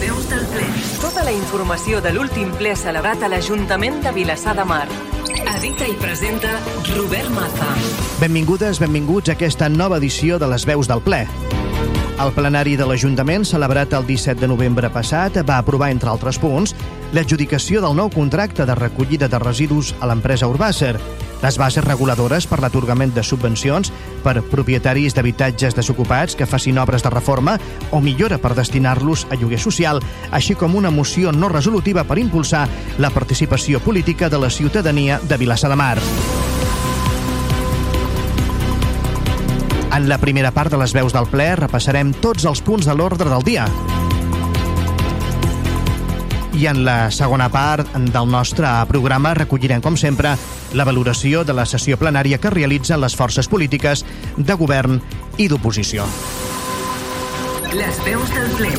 veus del ple. Tota la informació de l'últim ple celebrat a l'Ajuntament de Vilassar de Mar. Edita i presenta Robert Maza. Benvingudes, benvinguts a aquesta nova edició de les veus del ple. El plenari de l'Ajuntament, celebrat el 17 de novembre passat, va aprovar, entre altres punts, l'adjudicació del nou contracte de recollida de residus a l'empresa Urbàcer, les bases reguladores per l'atorgament de subvencions per propietaris d'habitatges desocupats que facin obres de reforma o millora per destinar-los a lloguer social, així com una moció no resolutiva per impulsar la participació política de la ciutadania de Vilassar de Mar. En la primera part de les veus del ple repassarem tots els punts de l'ordre del dia. I en la segona part del nostre programa recollirem, com sempre, la valoració de la sessió plenària que realitzen les forces polítiques de govern i d'oposició. Les veus del ple.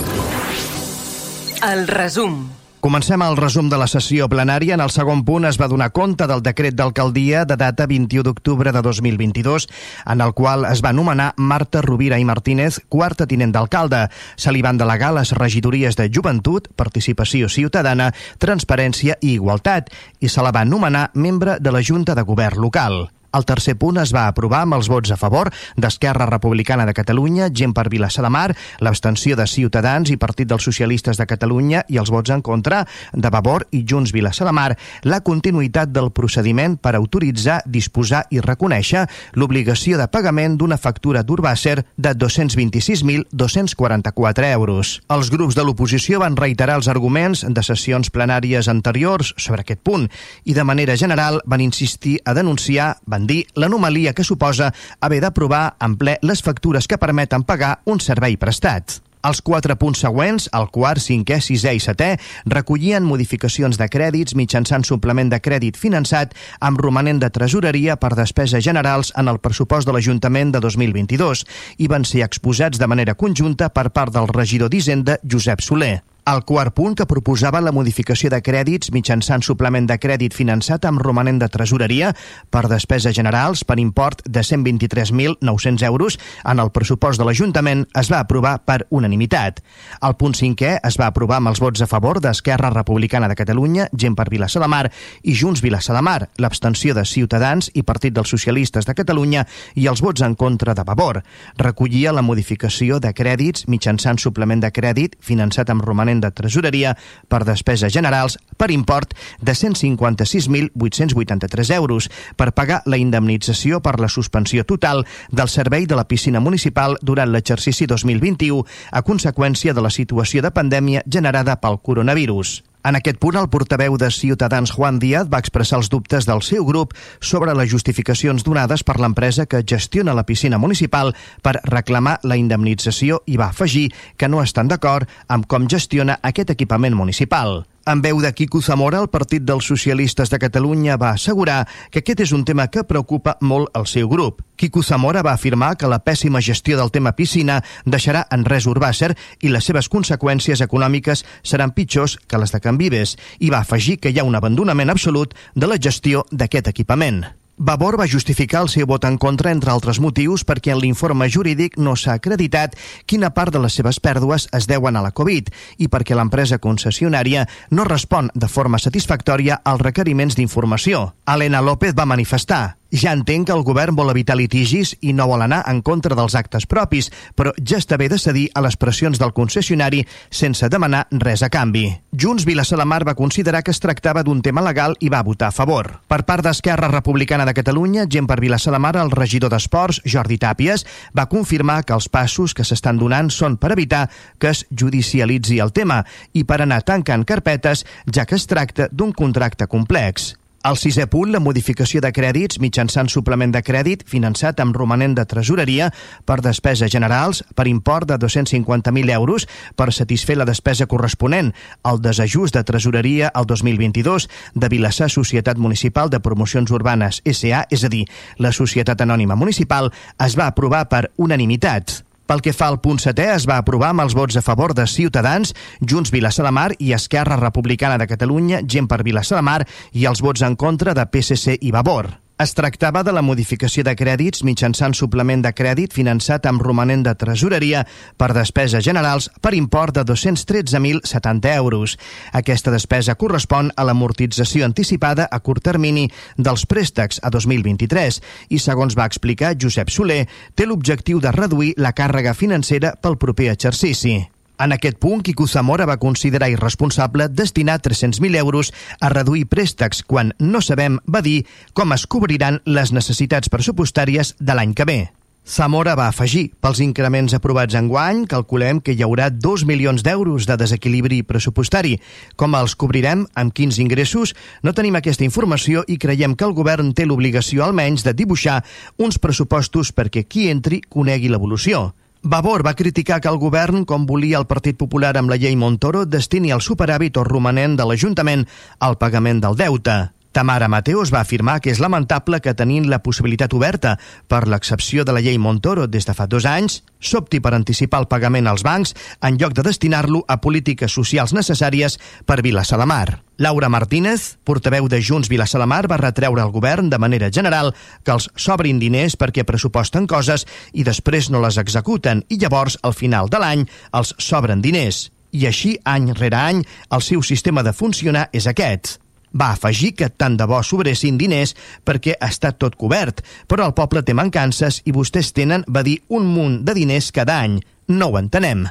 El resum. Comencem el resum de la sessió plenària. En el segon punt es va donar compte del decret d'alcaldia de data 21 d'octubre de 2022, en el qual es va nomenar Marta Rovira i Martínez quarta tinent d'alcalde. Se li van delegar les regidories de Joventut, Participació Ciutadana, Transparència i Igualtat i se la va nomenar membre de la Junta de Govern local. El tercer punt es va aprovar amb els vots a favor d'Esquerra Republicana de Catalunya, Gent per Vilassar de Mar, l'abstenció de Ciutadans i Partit dels Socialistes de Catalunya i els vots en contra de Vavor i Junts Vilassar de Mar, la continuïtat del procediment per autoritzar, disposar i reconèixer l'obligació de pagament d'una factura d'Urbàcer de 226.244 euros. Els grups de l'oposició van reiterar els arguments de sessions plenàries anteriors sobre aquest punt i de manera general van insistir a denunciar, van dir l'anomalia que suposa haver d'aprovar en ple les factures que permeten pagar un servei prestat. Els quatre punts següents, el quart, cinquè, sisè i setè, recollien modificacions de crèdits mitjançant suplement de crèdit finançat amb romanent de tresoreria per despeses generals en el pressupost de l'Ajuntament de 2022 i van ser exposats de manera conjunta per part del regidor d'Hisenda, Josep Soler. El quart punt que proposava la modificació de crèdits mitjançant suplement de crèdit finançat amb romanent de tresoreria per despeses generals per import de 123.900 euros en el pressupost de l'Ajuntament es va aprovar per unanimitat. El punt cinquè es va aprovar amb els vots a favor d'Esquerra Republicana de Catalunya, Gent per Vilassar de Mar i Junts Vilassar de Mar, l'abstenció de Ciutadans i Partit dels Socialistes de Catalunya i els vots en contra de Vavor. Recollia la modificació de crèdits mitjançant suplement de crèdit finançat amb romanent de tresoreria per despeses generals per import de 156.883 euros per pagar la indemnització per la suspensió total del servei de la piscina municipal durant l'exercici 2021 a conseqüència de la situació de pandèmia generada pel coronavirus. En aquest punt, el portaveu de Ciutadans, Juan Díaz, va expressar els dubtes del seu grup sobre les justificacions donades per l'empresa que gestiona la piscina municipal per reclamar la indemnització i va afegir que no estan d'acord amb com gestiona aquest equipament municipal. En veu de Quico Zamora, el Partit dels Socialistes de Catalunya va assegurar que aquest és un tema que preocupa molt el seu grup. Quico Zamora va afirmar que la pèssima gestió del tema piscina deixarà en res Urbàcer i les seves conseqüències econòmiques seran pitjors que les de Can Vives i va afegir que hi ha un abandonament absolut de la gestió d'aquest equipament. Vavor va justificar el seu vot en contra, entre altres motius, perquè en l'informe jurídic no s'ha acreditat quina part de les seves pèrdues es deuen a la Covid i perquè l'empresa concessionària no respon de forma satisfactòria als requeriments d'informació. Helena López va manifestar ja entenc que el govern vol evitar litigis i no vol anar en contra dels actes propis, però ja està bé de cedir a les pressions del concessionari sense demanar res a canvi. Junts Vilassar de Mar va considerar que es tractava d'un tema legal i va votar a favor. Per part d'Esquerra Republicana de Catalunya, gent per Vilassar de Mar, el regidor d'Esports, Jordi Tàpies, va confirmar que els passos que s'estan donant són per evitar que es judicialitzi el tema i per anar tancant carpetes, ja que es tracta d'un contracte complex. El sisè punt, la modificació de crèdits mitjançant suplement de crèdit finançat amb romanent de tresoreria per despeses generals per import de 250.000 euros per satisfer la despesa corresponent al desajust de tresoreria al 2022 de Vilassar Societat Municipal de Promocions Urbanes SA, és a dir, la Societat Anònima Municipal, es va aprovar per unanimitat. Pel que fa al punt setè, es va aprovar amb els vots a favor de Ciutadans, Junts Vilassar de Mar i Esquerra Republicana de Catalunya, Gent per Vilassar de Mar i els vots en contra de PSC i Vavor. Es tractava de la modificació de crèdits mitjançant suplement de crèdit finançat amb romanent de tresoreria per despeses generals per import de 213.070 euros. Aquesta despesa correspon a l'amortització anticipada a curt termini dels préstecs a 2023 i, segons va explicar Josep Soler, té l'objectiu de reduir la càrrega financera pel proper exercici. En aquest punt, Quico Zamora va considerar irresponsable destinar 300.000 euros a reduir préstecs quan no sabem, va dir, com es cobriran les necessitats pressupostàries de l'any que ve. Zamora va afegir, pels increments aprovats en guany, calculem que hi haurà 2 milions d'euros de desequilibri pressupostari. Com els cobrirem, amb quins ingressos? No tenim aquesta informació i creiem que el govern té l'obligació almenys de dibuixar uns pressupostos perquè qui entri conegui l'evolució. Vavor va criticar que el govern, com volia el Partit Popular amb la llei Montoro, destini el superàvit o romanent de l'Ajuntament al pagament del deute. Tamara Mateos va afirmar que és lamentable que tenint la possibilitat oberta per l'excepció de la llei Montoro des de fa dos anys, s'opti per anticipar el pagament als bancs en lloc de destinar-lo a polítiques socials necessàries per Vilassar de Mar. Laura Martínez, portaveu de Junts Vilassar de Mar, va retreure al govern de manera general que els sobrin diners perquè pressuposten coses i després no les executen i llavors, al final de l'any, els sobren diners. I així, any rere any, el seu sistema de funcionar és aquest. Va afegir que tant de bo sobressin diners perquè està tot cobert, però el poble té mancances i vostès tenen, va dir, un munt de diners cada any. No ho entenem.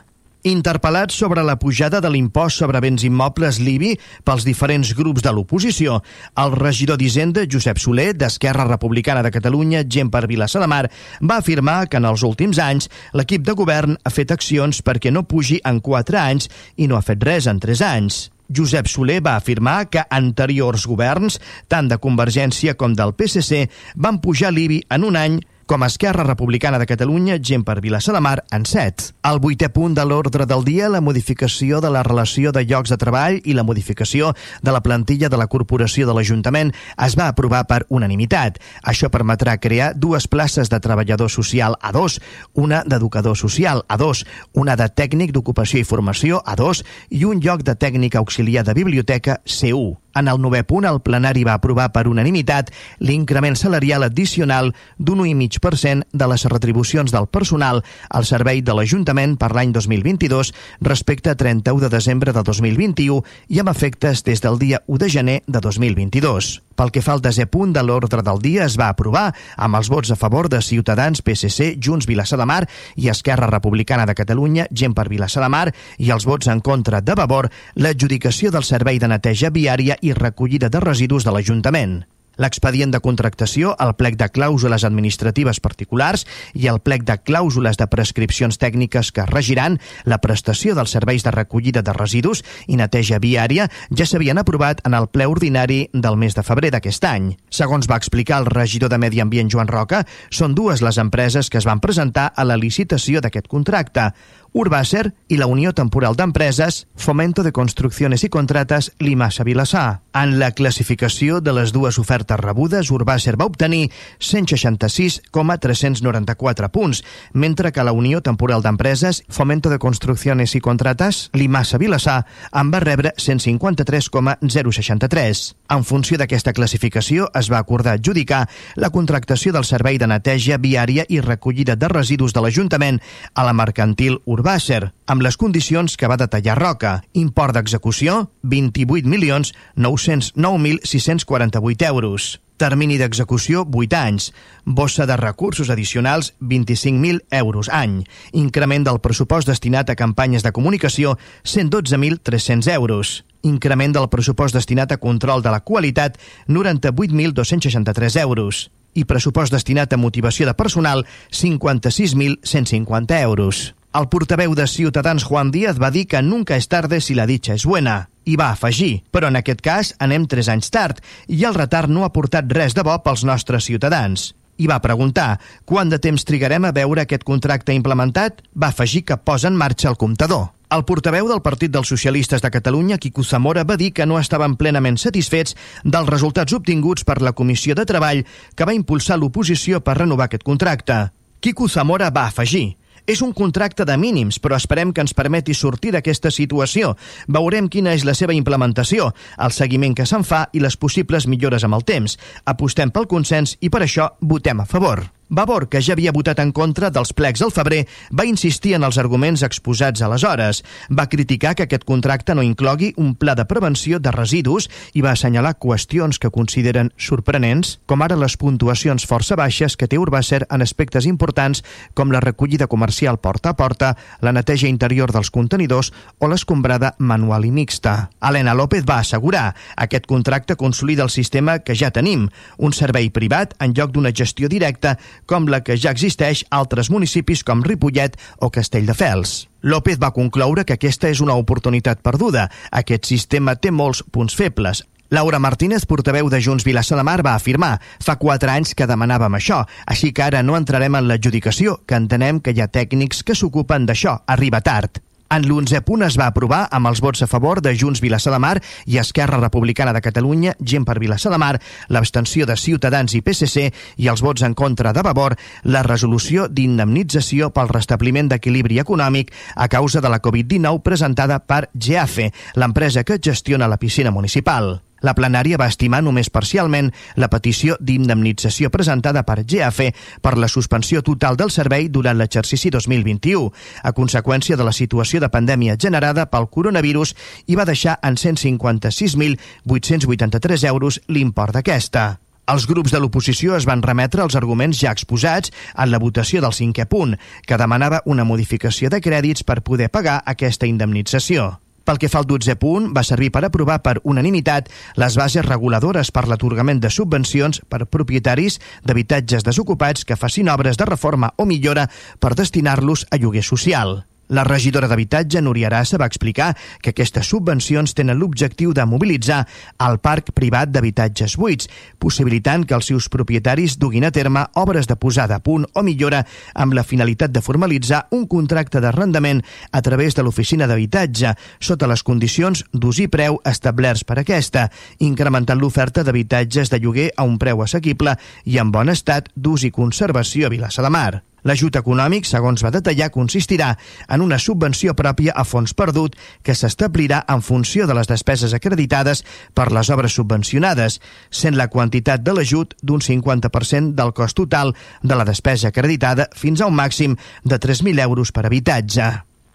Interpel·lat sobre la pujada de l'impost sobre béns immobles l'IBI pels diferents grups de l'oposició, el regidor d'Hisenda, Josep Soler, d'Esquerra Republicana de Catalunya, gent per Vilassar de Mar, va afirmar que en els últims anys l'equip de govern ha fet accions perquè no pugi en 4 anys i no ha fet res en 3 anys. Josep Soler va afirmar que anteriors governs, tant de Convergència com del PSC, van pujar l'IBI en un any com Esquerra Republicana de Catalunya, gent per Vilassar de Mar, en 7. El vuitè punt de l'ordre del dia, la modificació de la relació de llocs de treball i la modificació de la plantilla de la Corporació de l'Ajuntament es va aprovar per unanimitat. Això permetrà crear dues places de treballador social a dos, una d'educador social a dos, una de tècnic d'ocupació i formació a dos i un lloc de tècnic auxiliar de biblioteca C1. En el novè punt, el plenari va aprovar per unanimitat l'increment salarial addicional d'un 1,5% de les retribucions del personal al servei de l'Ajuntament per l'any 2022 respecte a 31 de desembre de 2021 i amb efectes des del dia 1 de gener de 2022. Pel que fa al desè punt de l'ordre del dia, es va aprovar, amb els vots a favor de Ciutadans, PSC, Junts, Vilassar de Mar i Esquerra Republicana de Catalunya, gent per Vilassar de Mar, i els vots en contra de Vavor, l'adjudicació del servei de neteja viària i recollida de residus de l'Ajuntament l'expedient de contractació, el plec de clàusules administratives particulars i el plec de clàusules de prescripcions tècniques que regiran la prestació dels serveis de recollida de residus i neteja viària ja s'havien aprovat en el ple ordinari del mes de febrer d'aquest any. Segons va explicar el regidor de Medi Ambient Joan Roca, són dues les empreses que es van presentar a la licitació d'aquest contracte. Urbàcer i la Unió Temporal d'Empreses Fomento de Construcciones i Contrates Limassa Vilassar. En la classificació de les dues ofertes rebudes, Urbàcer va obtenir 166,394 punts, mentre que la Unió Temporal d'Empreses Fomento de Construcciones i Contrates Limassa Vilassar en va rebre 153,063. En funció d'aquesta classificació, es va acordar adjudicar la contractació del servei de neteja viària i recollida de residus de l'Ajuntament a la mercantil Urbàcer Urbàcer, amb les condicions que va detallar Roca. Import d'execució, 28.909.648 euros. Termini d'execució, 8 anys. Bossa de recursos addicionals, 25.000 euros any. Increment del pressupost destinat a campanyes de comunicació, 112.300 euros. Increment del pressupost destinat a control de la qualitat, 98.263 euros. I pressupost destinat a motivació de personal, 56.150 euros. El portaveu de Ciutadans, Juan Díaz, va dir que nunca és tarde si la dicha és buena. I va afegir, però en aquest cas anem tres anys tard i el retard no ha portat res de bo pels nostres ciutadans. I va preguntar, quant de temps trigarem a veure aquest contracte implementat? Va afegir que posa en marxa el comptador. El portaveu del Partit dels Socialistes de Catalunya, Quico Zamora, va dir que no estaven plenament satisfets dels resultats obtinguts per la Comissió de Treball que va impulsar l'oposició per renovar aquest contracte. Quico Zamora va afegir És un contracte de mínims, però esperem que ens permeti sortir d'aquesta situació. Veurem quina és la seva implementació, el seguiment que se'n fa i les possibles millores amb el temps. Apostem pel consens i per això votem a favor. Vavor, que ja havia votat en contra dels plecs al febrer, va insistir en els arguments exposats aleshores. Va criticar que aquest contracte no inclogui un pla de prevenció de residus i va assenyalar qüestions que consideren sorprenents, com ara les puntuacions força baixes que té Urbàcer en aspectes importants com la recollida comercial porta a porta, la neteja interior dels contenidors o l'escombrada manual i mixta. Helena López va assegurar aquest contracte consolida el sistema que ja tenim, un servei privat en lloc d'una gestió directa com la que ja existeix a altres municipis com Ripollet o Castelldefels. López va concloure que aquesta és una oportunitat perduda. Aquest sistema té molts punts febles. Laura Martínez, portaveu de Junts Vilassar de Mar, va afirmar fa quatre anys que demanàvem això, així que ara no entrarem en l'adjudicació, que entenem que hi ha tècnics que s'ocupen d'això. Arriba tard. En l'11 punt es va aprovar amb els vots a favor de Junts Vilassar de Mar i Esquerra Republicana de Catalunya, Gent per Vilassar de Mar, l'abstenció de Ciutadans i PSC i els vots en contra de Vavor, la resolució d'indemnització pel restabliment d'equilibri econòmic a causa de la Covid-19 presentada per GEAFE, l'empresa que gestiona la piscina municipal. La plenària va estimar només parcialment la petició d'indemnització presentada per GAF per la suspensió total del servei durant l'exercici 2021, a conseqüència de la situació de pandèmia generada pel coronavirus i va deixar en 156.883 euros l'import d'aquesta. Els grups de l'oposició es van remetre als arguments ja exposats en la votació del cinquè punt, que demanava una modificació de crèdits per poder pagar aquesta indemnització. Pel que fa al 12 punt, va servir per aprovar per unanimitat les bases reguladores per l'atorgament de subvencions per propietaris d'habitatges desocupats que facin obres de reforma o millora per destinar-los a lloguer social. La regidora d'Habitatge, Núria Arassa, va explicar que aquestes subvencions tenen l'objectiu de mobilitzar el parc privat d'habitatges buits, possibilitant que els seus propietaris duguin a terme obres de posada a punt o millora amb la finalitat de formalitzar un contracte d'arrendament a través de l'oficina d'habitatge, sota les condicions d'ús i preu establerts per aquesta, incrementant l'oferta d'habitatges de lloguer a un preu assequible i en bon estat d'ús i conservació a Vilassa de Mar. L'ajut econòmic, segons va detallar, consistirà en una subvenció pròpia a fons perdut que s'establirà en funció de les despeses acreditades per les obres subvencionades, sent la quantitat de l'ajut d'un 50% del cost total de la despesa acreditada fins a un màxim de 3.000 euros per habitatge.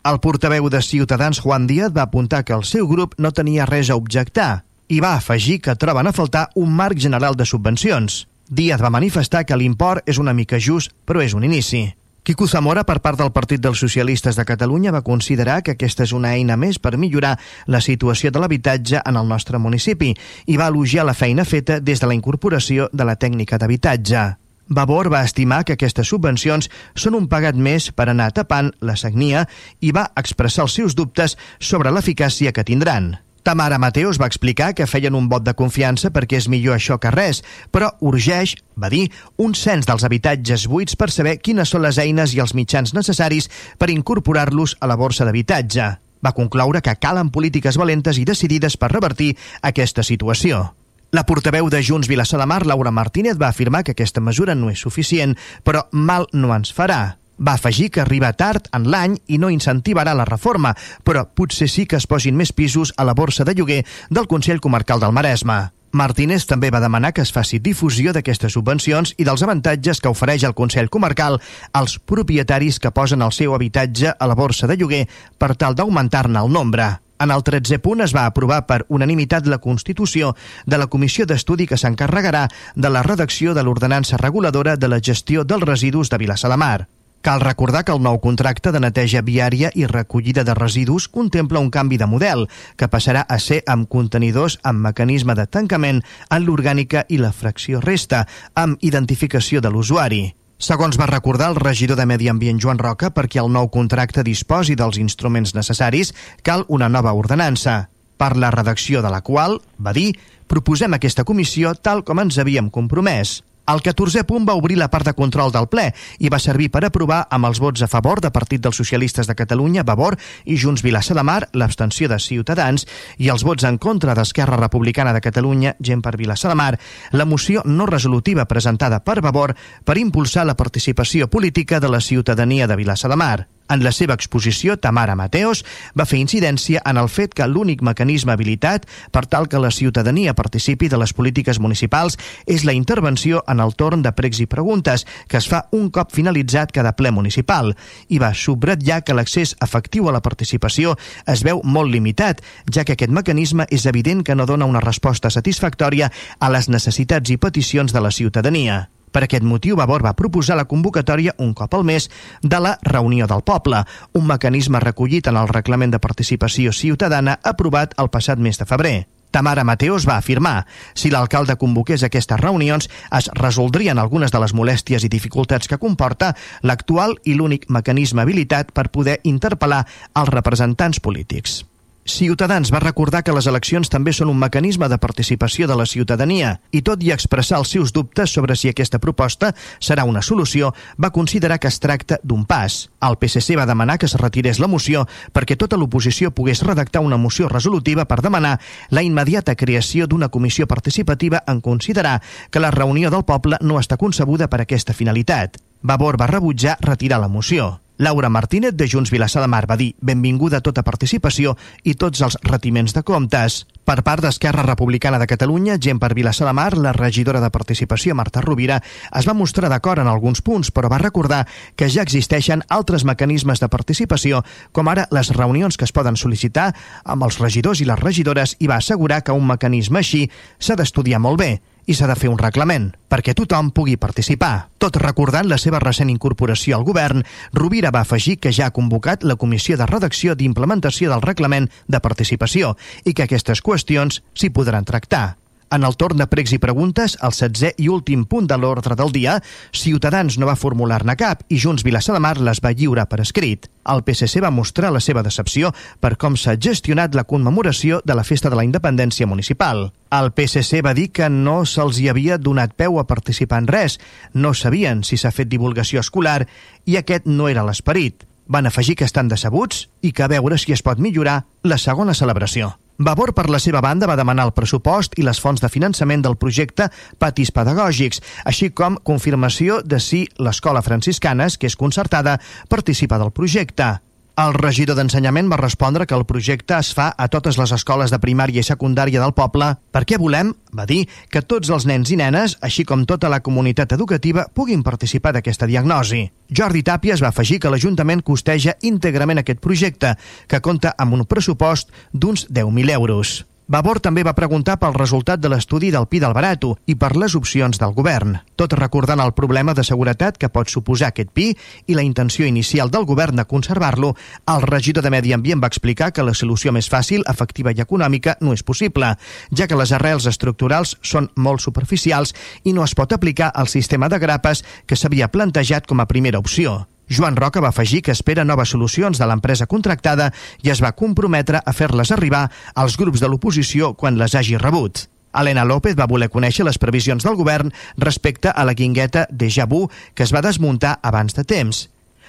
El portaveu de Ciutadans, Juan Díaz, va apuntar que el seu grup no tenia res a objectar i va afegir que troben a faltar un marc general de subvencions. Díaz va manifestar que l'import és una mica just, però és un inici. Quico Zamora, per part del Partit dels Socialistes de Catalunya, va considerar que aquesta és una eina més per millorar la situació de l'habitatge en el nostre municipi i va elogiar la feina feta des de la incorporació de la tècnica d'habitatge. Vavor va estimar que aquestes subvencions són un pagat més per anar tapant la sagnia i va expressar els seus dubtes sobre l'eficàcia que tindran. Tamara Mateos va explicar que feien un vot de confiança perquè és millor això que res, però urgeix, va dir, un cens dels habitatges buits per saber quines són les eines i els mitjans necessaris per incorporar-los a la borsa d'habitatge. Va concloure que calen polítiques valentes i decidides per revertir aquesta situació. La portaveu de Junts Vilassar de Mar, Laura Martínez, va afirmar que aquesta mesura no és suficient, però mal no ens farà. Va afegir que arriba tard en l'any i no incentivarà la reforma, però potser sí que es posin més pisos a la borsa de lloguer del Consell Comarcal del Maresme. Martínez també va demanar que es faci difusió d'aquestes subvencions i dels avantatges que ofereix el Consell Comarcal als propietaris que posen el seu habitatge a la borsa de lloguer per tal d'augmentar-ne el nombre. En el 13 punt es va aprovar per unanimitat la constitució de la comissió d'estudi que s'encarregarà de la redacció de l'ordenança reguladora de la gestió dels residus de Vilassar de Mar. Cal recordar que el nou contracte de neteja viària i recollida de residus contempla un canvi de model, que passarà a ser amb contenidors amb mecanisme de tancament en l'orgànica i la fracció resta, amb identificació de l'usuari. Segons va recordar el regidor de Medi Ambient Joan Roca, perquè el nou contracte disposi dels instruments necessaris, cal una nova ordenança, per la redacció de la qual, va dir, proposem aquesta comissió tal com ens havíem compromès. El 14è punt va obrir la part de control del ple i va servir per aprovar amb els vots a favor de Partit dels Socialistes de Catalunya, Vavor i Junts Vilassa de Mar, l'abstenció de Ciutadans i els vots en contra d'Esquerra Republicana de Catalunya, gent per Vilassa de Mar, la moció no resolutiva presentada per Vavor per impulsar la participació política de la ciutadania de Vilassa de Mar. En la seva exposició, Tamara Mateos va fer incidència en el fet que l'únic mecanisme habilitat per tal que la ciutadania participi de les polítiques municipals és la intervenció en el torn de pregs i preguntes, que es fa un cop finalitzat cada ple municipal, i va subratllar que l'accés efectiu a la participació es veu molt limitat, ja que aquest mecanisme és evident que no dona una resposta satisfactòria a les necessitats i peticions de la ciutadania. Per aquest motiu, Vavor va proposar la convocatòria un cop al mes de la Reunió del Poble, un mecanisme recollit en el Reglament de Participació Ciutadana aprovat el passat mes de febrer. Tamara Mateos va afirmar si l'alcalde convoqués aquestes reunions es resoldrien algunes de les molèsties i dificultats que comporta l'actual i l'únic mecanisme habilitat per poder interpel·lar els representants polítics. Ciutadans va recordar que les eleccions també són un mecanisme de participació de la ciutadania i tot i expressar els seus dubtes sobre si aquesta proposta serà una solució, va considerar que es tracta d'un pas. El PSC va demanar que es retirés la moció perquè tota l'oposició pogués redactar una moció resolutiva per demanar la immediata creació d'una comissió participativa en considerar que la reunió del poble no està concebuda per aquesta finalitat. Vavor va rebutjar retirar la moció. Laura Martínez, de Junts Vilassar de Mar, va dir benvinguda a tota participació i tots els retiments de comptes. Per part d'Esquerra Republicana de Catalunya, gent per Vilassar de Mar, la regidora de participació, Marta Rovira, es va mostrar d'acord en alguns punts, però va recordar que ja existeixen altres mecanismes de participació, com ara les reunions que es poden sol·licitar amb els regidors i les regidores, i va assegurar que un mecanisme així s'ha d'estudiar molt bé i s'ha de fer un reglament perquè tothom pugui participar. Tot recordant la seva recent incorporació al govern, Rovira va afegir que ja ha convocat la Comissió de Redacció d'implementació del reglament de participació i que aquestes qüestions s'hi podran tractar. En el torn de pregs i preguntes, el setzè i últim punt de l'ordre del dia, Ciutadans no va formular-ne cap i Junts Vilassar de Mar les va lliurar per escrit. El PSC va mostrar la seva decepció per com s'ha gestionat la commemoració de la Festa de la Independència Municipal. El PSC va dir que no se'ls hi havia donat peu a participar en res, no sabien si s'ha fet divulgació escolar i aquest no era l'esperit. Van afegir que estan decebuts i que a veure si es pot millorar la segona celebració. Vavor, per la seva banda, va demanar el pressupost i les fonts de finançament del projecte Patis Pedagògics, així com confirmació de si l'escola franciscanes, que és concertada, participa del projecte. El regidor d'Ensenyament va respondre que el projecte es fa a totes les escoles de primària i secundària del poble perquè volem, va dir, que tots els nens i nenes, així com tota la comunitat educativa, puguin participar d'aquesta diagnosi. Jordi Tàpies va afegir que l'Ajuntament costeja íntegrament aquest projecte, que compta amb un pressupost d'uns 10.000 euros. Vavor també va preguntar pel resultat de l'estudi del Pi del Barato i per les opcions del govern, tot recordant el problema de seguretat que pot suposar aquest pi i la intenció inicial del govern de conservar-lo, el regidor de Medi Ambient va explicar que la solució més fàcil, efectiva i econòmica no és possible, ja que les arrels estructurals són molt superficials i no es pot aplicar al sistema de grapes que s'havia plantejat com a primera opció. Joan Roca va afegir que espera noves solucions de l'empresa contractada i es va comprometre a fer-les arribar als grups de l'oposició quan les hagi rebut. Helena López va voler conèixer les previsions del govern respecte a la guingueta de Jabú que es va desmuntar abans de temps.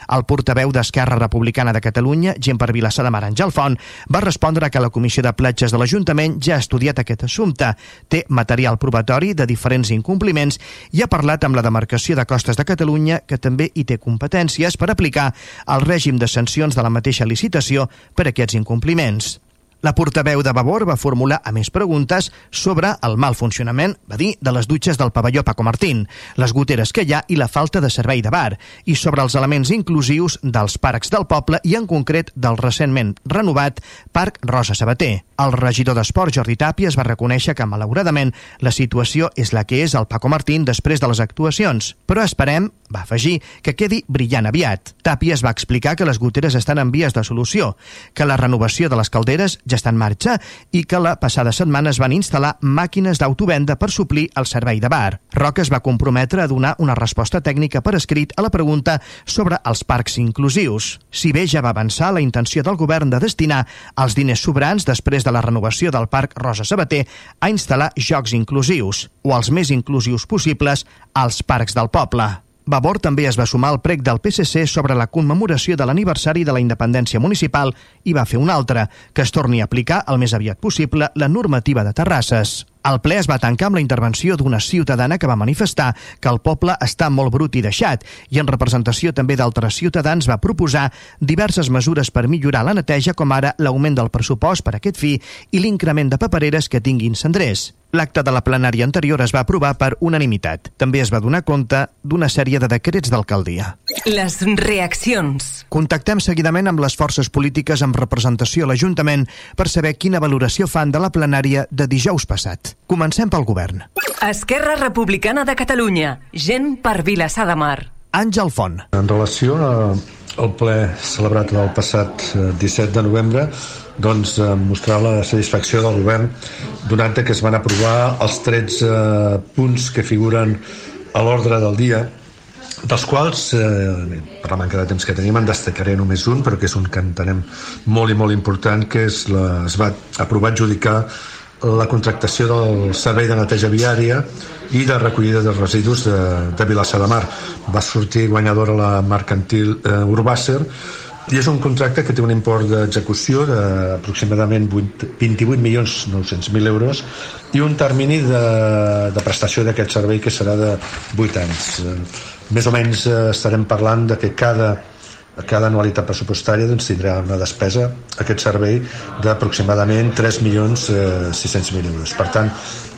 El portaveu d'Esquerra Republicana de Catalunya, gent per Vilassar de Mar, Àngel Font, va respondre que la Comissió de Platges de l'Ajuntament ja ha estudiat aquest assumpte, té material probatori de diferents incompliments i ha parlat amb la demarcació de Costes de Catalunya, que també hi té competències per aplicar el règim de sancions de la mateixa licitació per aquests incompliments. La portaveu de Vavor va formular a més preguntes sobre el mal funcionament, va dir, de les dutxes del pavelló Paco Martín, les goteres que hi ha i la falta de servei de bar, i sobre els elements inclusius dels parcs del poble i en concret del recentment renovat Parc Rosa Sabater. El regidor d'Esport, Jordi Tàpies, va reconèixer que, malauradament, la situació és la que és al Paco Martín després de les actuacions, però esperem, va afegir, que quedi brillant aviat. Tàpies va explicar que les goteres estan en vies de solució, que la renovació de les calderes ja està en marxa i que la passada setmana es van instal·lar màquines d'autovenda per suplir el servei de bar. Roca es va comprometre a donar una resposta tècnica per escrit a la pregunta sobre els parcs inclusius. Si bé ja va avançar la intenció del govern de destinar els diners sobrans després de la renovació del Parc Rosa Sabater a instal·lar jocs inclusius, o els més inclusius possibles, als parcs del poble. Vavor també es va sumar al prec del PSC sobre la commemoració de l'aniversari de la independència municipal i va fer un altre, que es torni a aplicar el més aviat possible la normativa de terrasses. El ple es va tancar amb la intervenció d'una ciutadana que va manifestar que el poble està molt brut i deixat i en representació també d'altres ciutadans va proposar diverses mesures per millorar la neteja com ara l'augment del pressupost per a aquest fi i l'increment de papereres que tinguin cendrers. L'acte de la plenària anterior es va aprovar per unanimitat. També es va donar compte d'una sèrie de decrets d'alcaldia. Les reaccions. Contactem seguidament amb les forces polítiques amb representació a l'Ajuntament per saber quina valoració fan de la plenària de dijous passat. Comencem pel govern. Esquerra Republicana de Catalunya. Gent per Vilassar de Mar. Àngel Font. En relació al ple celebrat el passat 17 de novembre, doncs, eh, mostrar la satisfacció del govern donant que es van aprovar els 13 punts que figuren a l'ordre del dia dels quals, eh, per la manca de temps que tenim, en destacaré només un, però que és un que entenem molt i molt important, que és la, es va aprovar adjudicar la contractació del servei de neteja viària i de recollida de residus de, de Vilassar de Mar. Va sortir guanyadora la mercantil eh, Urbàcer i és un contracte que té un import d'execució d'aproximadament 28.900.000 euros i un termini de, de prestació d'aquest servei que serà de 8 anys. Eh, més o menys eh, estarem parlant de que cada cada anualitat pressupostària doncs, tindrà una despesa aquest servei d'aproximadament 3.600.000 eh, euros. Per tant,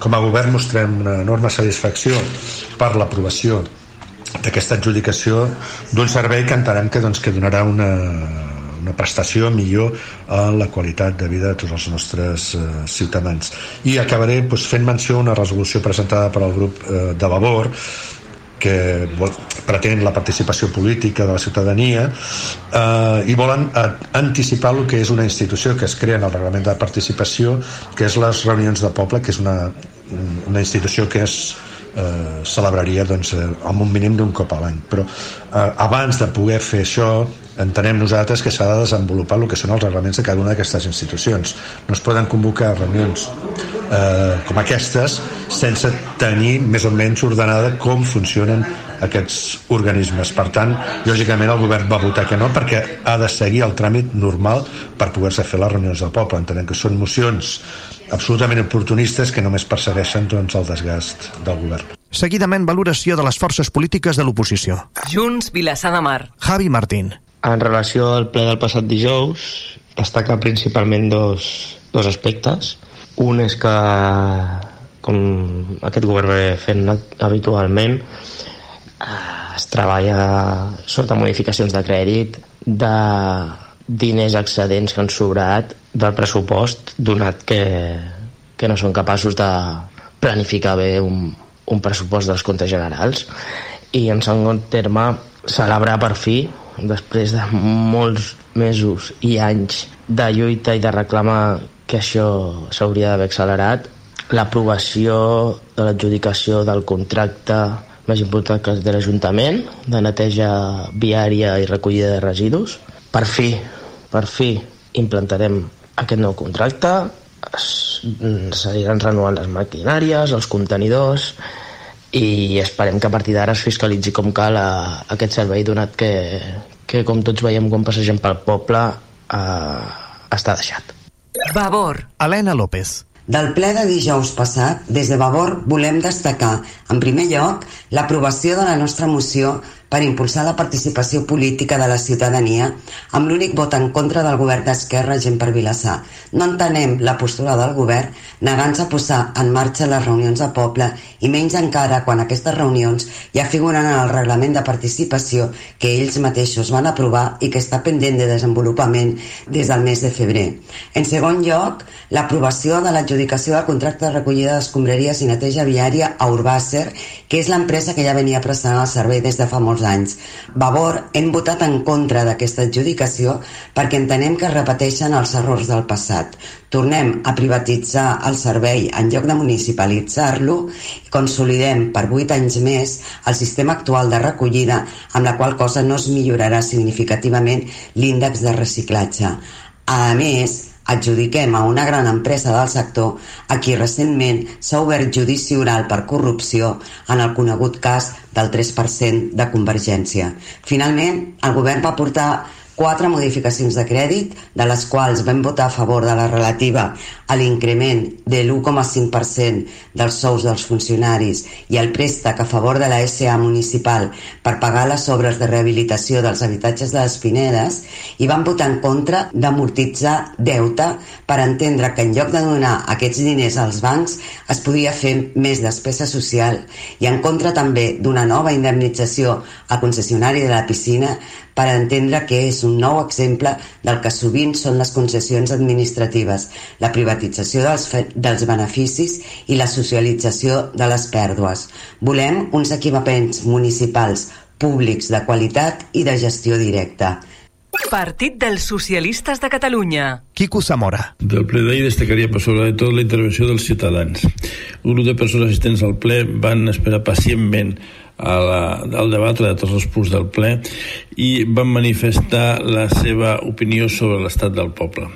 com a govern mostrem una enorme satisfacció per l'aprovació d'aquesta adjudicació d'un servei que entenem que, doncs, que donarà una, una prestació millor a la qualitat de vida de tots els nostres eh, ciutadans. I acabaré doncs, fent menció a una resolució presentada per al grup eh, de Vavor que vol, pretén la participació política de la ciutadania eh, i volen anticipar el que és una institució que es crea en el reglament de participació, que és les reunions de poble, que és una, una institució que és eh, celebraria doncs, eh, amb un mínim d'un cop a l'any però eh, abans de poder fer això entenem nosaltres que s'ha de desenvolupar el que són els reglaments de cada una d'aquestes institucions no es poden convocar reunions eh, com aquestes sense tenir més o menys ordenada com funcionen aquests organismes. Per tant, lògicament el govern va votar que no perquè ha de seguir el tràmit normal per poder-se fer les reunions del poble. Entenem que són mocions absolutament oportunistes que només persegueixen doncs, el desgast del govern. Seguidament, valoració de les forces polítiques de l'oposició. Junts, Vilassar de Mar. Javi Martín. En relació al ple del passat dijous, destaca principalment dos, dos aspectes. Un és que, com aquest govern ve fent habitualment, eh, es treballa sota modificacions de crèdit de diners excedents que han sobrat del pressupost donat que, que no són capaços de planificar bé un, un pressupost dels comptes generals. I en segon terme celebrar per fi després de molts mesos i anys de lluita i de reclamar que això s'hauria d'haver accelerat l'aprovació de l'adjudicació del contracte més important que és de l'Ajuntament de neteja viària i recollida de residus. Per fi, per fi implantarem aquest nou contracte, s'aniran renovant les maquinàries, els contenidors, i esperem que a partir d'ara es fiscalitzi com cal a, a aquest servei, donat que, que com tots veiem quan passegem pel poble, eh, està deixat. Vavor. Helena López. Del ple de dijous passat, des de Vavor volem destacar, en primer lloc, l'aprovació de la nostra moció per impulsar la participació política de la ciutadania amb l'únic vot en contra del govern d'Esquerra Gent per Vilassar. No entenem la postura del govern negant-se a posar en marxa les reunions de poble i menys encara quan aquestes reunions ja figuren en el reglament de participació que ells mateixos van aprovar i que està pendent de desenvolupament des del mes de febrer. En segon lloc, l'aprovació de l'adjudicació del contracte de recollida d'escombraries i neteja viària a Urbàcer, que és l'empresa que ja venia prestant el servei des de fa molts molts anys. Vavor hem votat en contra d'aquesta adjudicació perquè entenem que es repeteixen els errors del passat. Tornem a privatitzar el servei en lloc de municipalitzar-lo i consolidem per 8 anys més el sistema actual de recollida amb la qual cosa no es millorarà significativament l'índex de reciclatge. A més, adjudiquem a una gran empresa del sector a qui recentment s'ha obert judici oral per corrupció en el conegut cas del 3% de Convergència. Finalment, el govern va portar quatre modificacions de crèdit, de les quals vam votar a favor de la relativa a l'increment de l'1,5% dels sous dels funcionaris i el préstec a favor de la SA municipal per pagar les obres de rehabilitació dels habitatges de les Pinedes i van votar en contra d'amortitzar deute per entendre que en lloc de donar aquests diners als bancs es podia fer més despesa social i en contra també d'una nova indemnització al concessionari de la piscina per entendre que és un nou exemple del que sovint són les concessions administratives, la privatització dels, dels beneficis i la socialització de les pèrdues. Volem uns equipaments municipals públics de qualitat i de gestió directa. Partit dels Socialistes de Catalunya. Quico Zamora. Del ple d'ahir destacaria per sobretot la intervenció dels ciutadans. Un grup de persones assistents al ple van esperar pacientment a la, al debatre de tots els punts del ple i van manifestar la seva opinió sobre l'estat del poble.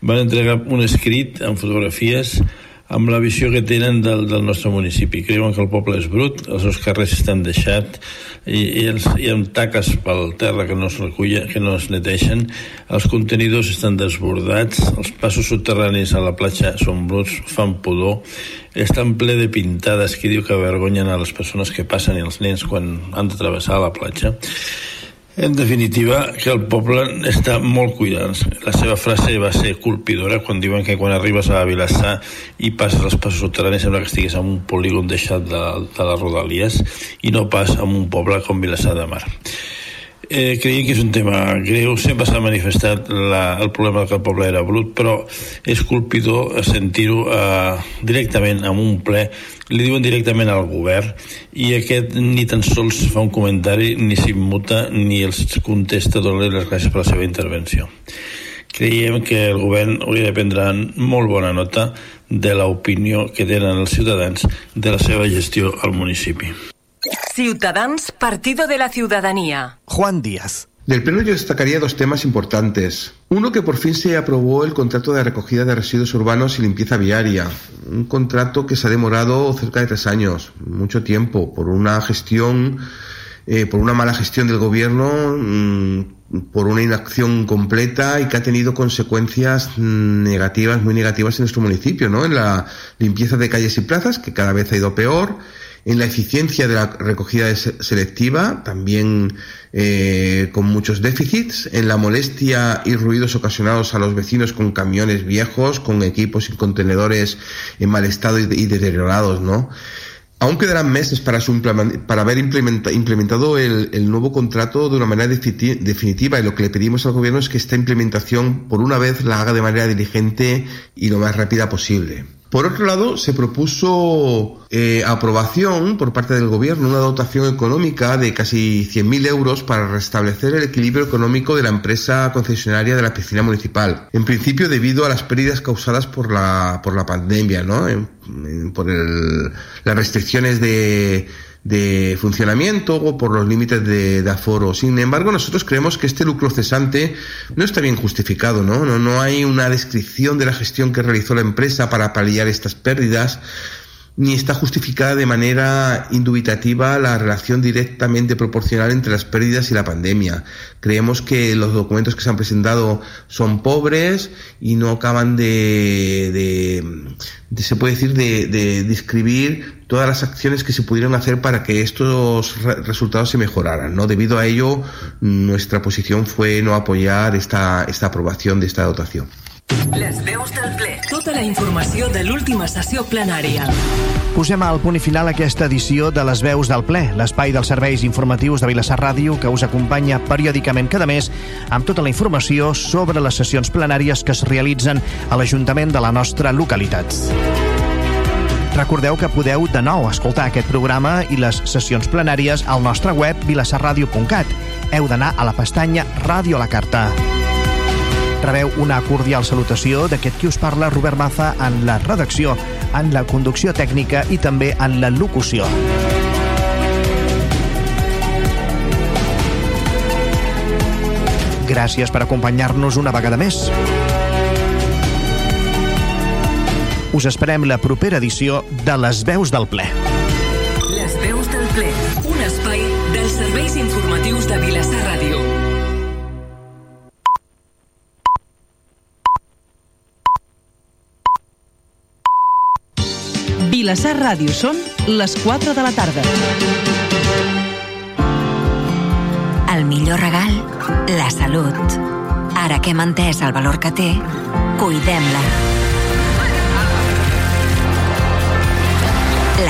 Van entregar un escrit amb fotografies amb la visió que tenen del, del nostre municipi. Creuen que el poble és brut, els seus carrers estan deixats i, i els, hi ha taques pel terra que no es recullen, que no es neteixen, els contenidors estan desbordats, els passos subterranis a la platja són bruts, fan pudor, estan ple de pintades que diu que avergonyen a les persones que passen i els nens quan han de travessar la platja. En definitiva, que el poble està molt cuidat. La seva frase va ser colpidora quan diuen que quan arribes a Vilassar i passes els passos subterranis sembla que estiguis en un polígon deixat de, de les rodalies i no pas en un poble com Vilassar de Mar. Eh, creiem que és un tema greu, sempre s'ha manifestat la, el problema que el poble era brut, però és colpidor sentir-ho eh, directament en un ple, li diuen directament al govern i aquest ni tan sols fa un comentari, ni s'immuta, ni els contesta donant les gràcies per la seva intervenció. Creiem que el govern hauria de prendre molt bona nota de l'opinió que tenen els ciutadans de la seva gestió al municipi. Ciudadans, Partido de la Ciudadanía. Juan Díaz. Del pleno yo destacaría dos temas importantes. Uno, que por fin se aprobó el contrato de recogida de residuos urbanos y limpieza viaria. Un contrato que se ha demorado cerca de tres años, mucho tiempo, por una gestión, eh, por una mala gestión del gobierno, mmm, por una inacción completa y que ha tenido consecuencias negativas, muy negativas en nuestro municipio, ¿no? En la limpieza de calles y plazas, que cada vez ha ido peor, en la eficiencia de la recogida selectiva, también eh, con muchos déficits, en la molestia y ruidos ocasionados a los vecinos con camiones viejos, con equipos y contenedores en mal estado y, deteriorados, ¿no? Aún quedarán meses para, su para haber implementa implementado el, el, nuevo contrato de una manera definitiva y lo que le pedimos al gobierno es que esta implementación por una vez la haga de manera diligente y lo más rápida posible. Por otro lado, se propuso eh, aprobación por parte del Gobierno una dotación económica de casi 100.000 euros para restablecer el equilibrio económico de la empresa concesionaria de la piscina municipal. En principio, debido a las pérdidas causadas por la, por la pandemia, ¿no? Por el, las restricciones de, de funcionamiento o por los límites de, aforo. Sin embargo, nosotros creemos que este lucro cesante no está bien justificado, ¿no? No, no hay una descripción de la gestión que realizó la empresa para paliar estas pérdidas ni está justificada de manera indubitativa la relación directamente proporcional entre las pérdidas y la pandemia. Creemos que los documentos que se han presentado son pobres y no acaban de, se puede decir, de, de, describir todas las acciones que se pudieran hacer para que estos re resultados se mejoraran. ¿no? Debido a ello, nuestra posición fue no apoyar esta, esta aprobación de esta dotación. Les veus del ple. Tota la informació de l'última sessió plenària. Posem al punt i final aquesta edició de les veus del ple, l'espai dels serveis informatius de Vilassar Ràdio que us acompanya periòdicament cada mes amb tota la informació sobre les sessions plenàries que es realitzen a l'Ajuntament de la nostra localitat. Recordeu que podeu de nou escoltar aquest programa i les sessions plenàries al nostre web vilassarradio.cat. Heu d'anar a la pestanya Ràdio a la Carta. Rebeu una cordial salutació d'aquest qui us parla, Robert Maza, en la redacció, en la conducció tècnica i també en la locució. Gràcies per acompanyar-nos una vegada més. Us esperem la propera edició de Les Veus del Ple. Les veus del ple, un espai dels serveis informatius de Vilassar Ràdio. Vilassar Ràdio són les 4 de la tarda. El millor regal, la salut. Ara que hem entès el valor que té, cuidem-la.